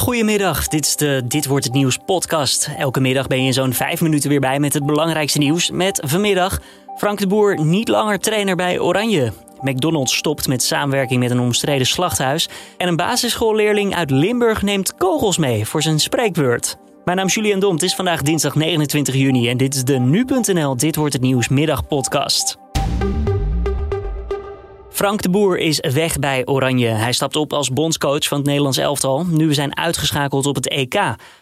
Goedemiddag, dit is de Dit wordt het nieuws podcast. Elke middag ben je zo'n vijf minuten weer bij met het belangrijkste nieuws. Met vanmiddag Frank de Boer niet langer trainer bij Oranje. McDonald's stopt met samenwerking met een omstreden slachthuis. En een basisschoolleerling uit Limburg neemt kogels mee voor zijn spreekbeurt. Mijn naam is Julian Dom. Het is vandaag dinsdag 29 juni en dit is de nu.nl Dit wordt het nieuws middagpodcast. Frank de Boer is weg bij Oranje. Hij stapt op als bondscoach van het Nederlands elftal. Nu we zijn uitgeschakeld op het EK.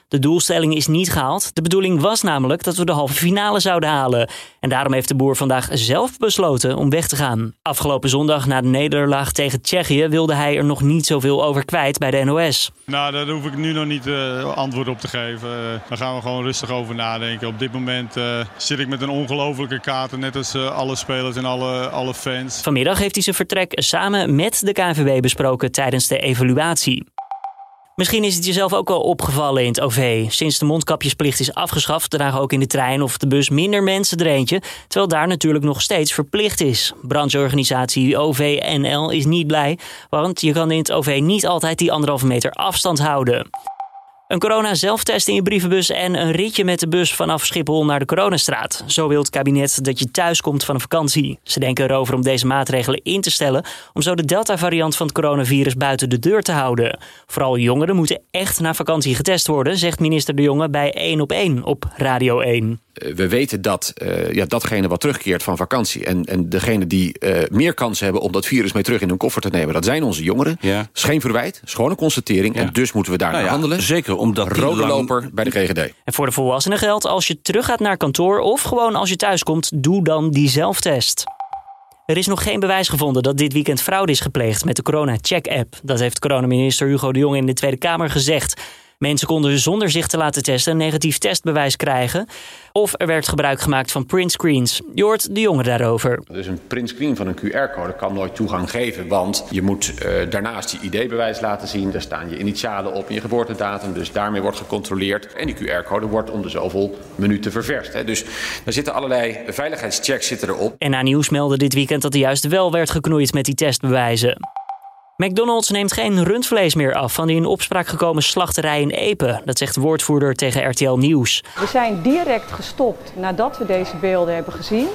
De doelstelling is niet gehaald. De bedoeling was namelijk dat we de halve finale zouden halen. En daarom heeft de boer vandaag zelf besloten om weg te gaan. Afgelopen zondag na de nederlaag tegen Tsjechië wilde hij er nog niet zoveel over kwijt bij de NOS. Nou, daar hoef ik nu nog niet uh, antwoord op te geven. Uh, daar gaan we gewoon rustig over nadenken. Op dit moment uh, zit ik met een ongelofelijke kaart, net als alle spelers en alle, alle fans. Vanmiddag heeft hij zijn vertrek samen met de KNVB besproken tijdens de evaluatie. Misschien is het jezelf ook wel opgevallen in het OV. Sinds de mondkapjesplicht is afgeschaft, dragen ook in de trein of de bus minder mensen er eentje. Terwijl daar natuurlijk nog steeds verplicht is. Brancheorganisatie OVNL is niet blij, want je kan in het OV niet altijd die anderhalve meter afstand houden. Een corona-zelftest in je brievenbus en een ritje met de bus vanaf Schiphol naar de coronastraat. Zo wil het kabinet dat je thuis komt van een vakantie. Ze denken erover om deze maatregelen in te stellen om zo de Delta-variant van het coronavirus buiten de deur te houden. Vooral jongeren moeten echt na vakantie getest worden, zegt minister De Jonge bij 1 op 1 op Radio 1. Eh, we weten dat uh, ja, datgene wat terugkeert van vakantie... en, en degene die uh, meer kans hebben om dat virus mee terug in hun koffer te nemen... dat zijn onze jongeren. Ja. is geen verwijt, is gewoon een constatering. Ja. En dus moeten we daar nou ja, handelen. Zeker, omdat Rode loper bij de GGD. En voor de volwassenen geldt, als je terug gaat naar kantoor... of gewoon als je thuis komt, doe dan die zelftest. Er is nog geen bewijs gevonden dat dit weekend fraude is gepleegd met de corona-check-app. Dat heeft coronaminister Hugo de Jong in de Tweede Kamer gezegd. Mensen konden zonder zich te laten testen een negatief testbewijs krijgen. Of er werd gebruik gemaakt van printscreens. Je hoort de jongen daarover. Dus een printscreen van een QR-code kan nooit toegang geven. Want je moet uh, daarnaast je ID-bewijs laten zien. Daar staan je initialen op en je geboortedatum. Dus daarmee wordt gecontroleerd. En die QR-code wordt om de zoveel minuten ververst. Hè. Dus er zitten allerlei veiligheidschecks zitten erop. En na nieuws meldde dit weekend dat er juist wel werd geknoeid met die testbewijzen. McDonald's neemt geen rundvlees meer af van die in opspraak gekomen slachterij in Epe. Dat zegt de woordvoerder tegen RTL Nieuws. We zijn direct gestopt nadat we deze beelden hebben gezien.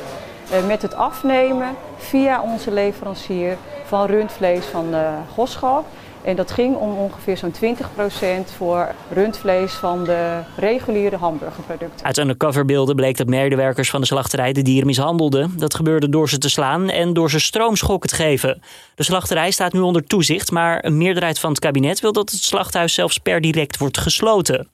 Eh, met het afnemen via onze leverancier van rundvlees van Goschalk. En dat ging om ongeveer zo'n 20% voor rundvlees van de reguliere hamburgerproducten. Uit undercoverbeelden bleek dat medewerkers van de slachterij de dieren mishandelden. Dat gebeurde door ze te slaan en door ze stroomschokken te geven. De slachterij staat nu onder toezicht, maar een meerderheid van het kabinet wil dat het slachthuis zelfs per direct wordt gesloten.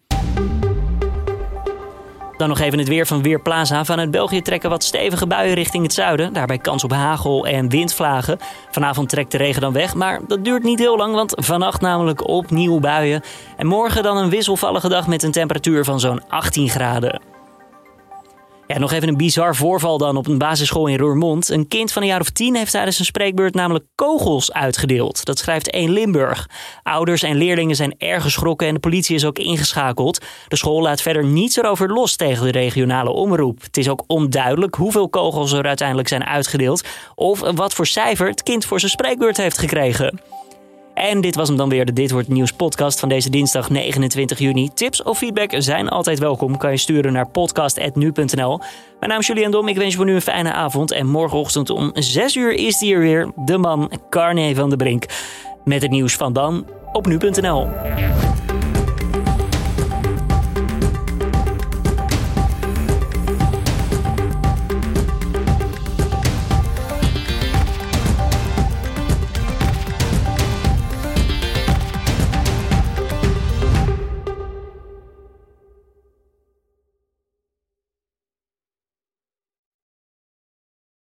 Dan nog even het weer van Weerplaza. Vanuit België trekken wat stevige buien richting het zuiden. Daarbij kans op hagel en windvlagen. Vanavond trekt de regen dan weg, maar dat duurt niet heel lang, want vannacht namelijk opnieuw buien. En morgen dan een wisselvallige dag met een temperatuur van zo'n 18 graden. Ja, nog even een bizar voorval dan op een basisschool in Roermond. Een kind van een jaar of tien heeft tijdens een spreekbeurt namelijk kogels uitgedeeld. Dat schrijft 1 Limburg. Ouders en leerlingen zijn erg geschrokken en de politie is ook ingeschakeld. De school laat verder niets erover los tegen de regionale omroep. Het is ook onduidelijk hoeveel kogels er uiteindelijk zijn uitgedeeld of wat voor cijfer het kind voor zijn spreekbeurt heeft gekregen. En dit was hem dan weer, de Dit Wordt Nieuws podcast van deze dinsdag 29 juni. Tips of feedback zijn altijd welkom. Kan je sturen naar podcast.nu.nl. Mijn naam is Julian Dom, ik wens je voor nu een fijne avond. En morgenochtend om 6 uur is hier weer de man Carne van de Brink. Met het nieuws van dan op nu.nl.